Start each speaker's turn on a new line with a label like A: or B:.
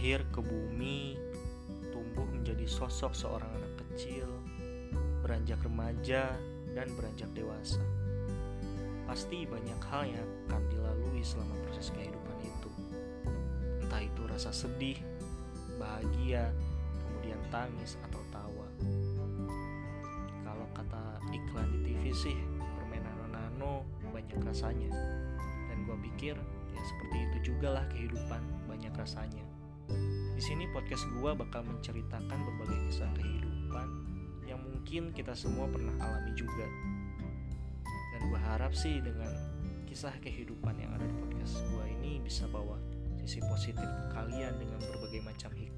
A: lahir ke bumi, tumbuh menjadi sosok seorang anak kecil, beranjak remaja, dan beranjak dewasa. Pasti banyak hal yang akan dilalui selama proses kehidupan itu. Entah itu rasa sedih, bahagia, kemudian tangis atau tawa. Kalau kata iklan di TV sih, permainan nano banyak rasanya. Dan gua pikir ya seperti itu juga lah kehidupan banyak rasanya. Di sini podcast gua bakal menceritakan berbagai kisah kehidupan yang mungkin kita semua pernah alami juga. Dan gue harap sih dengan kisah kehidupan yang ada di podcast gua ini bisa bawa sisi positif kalian dengan berbagai macam hikmahnya.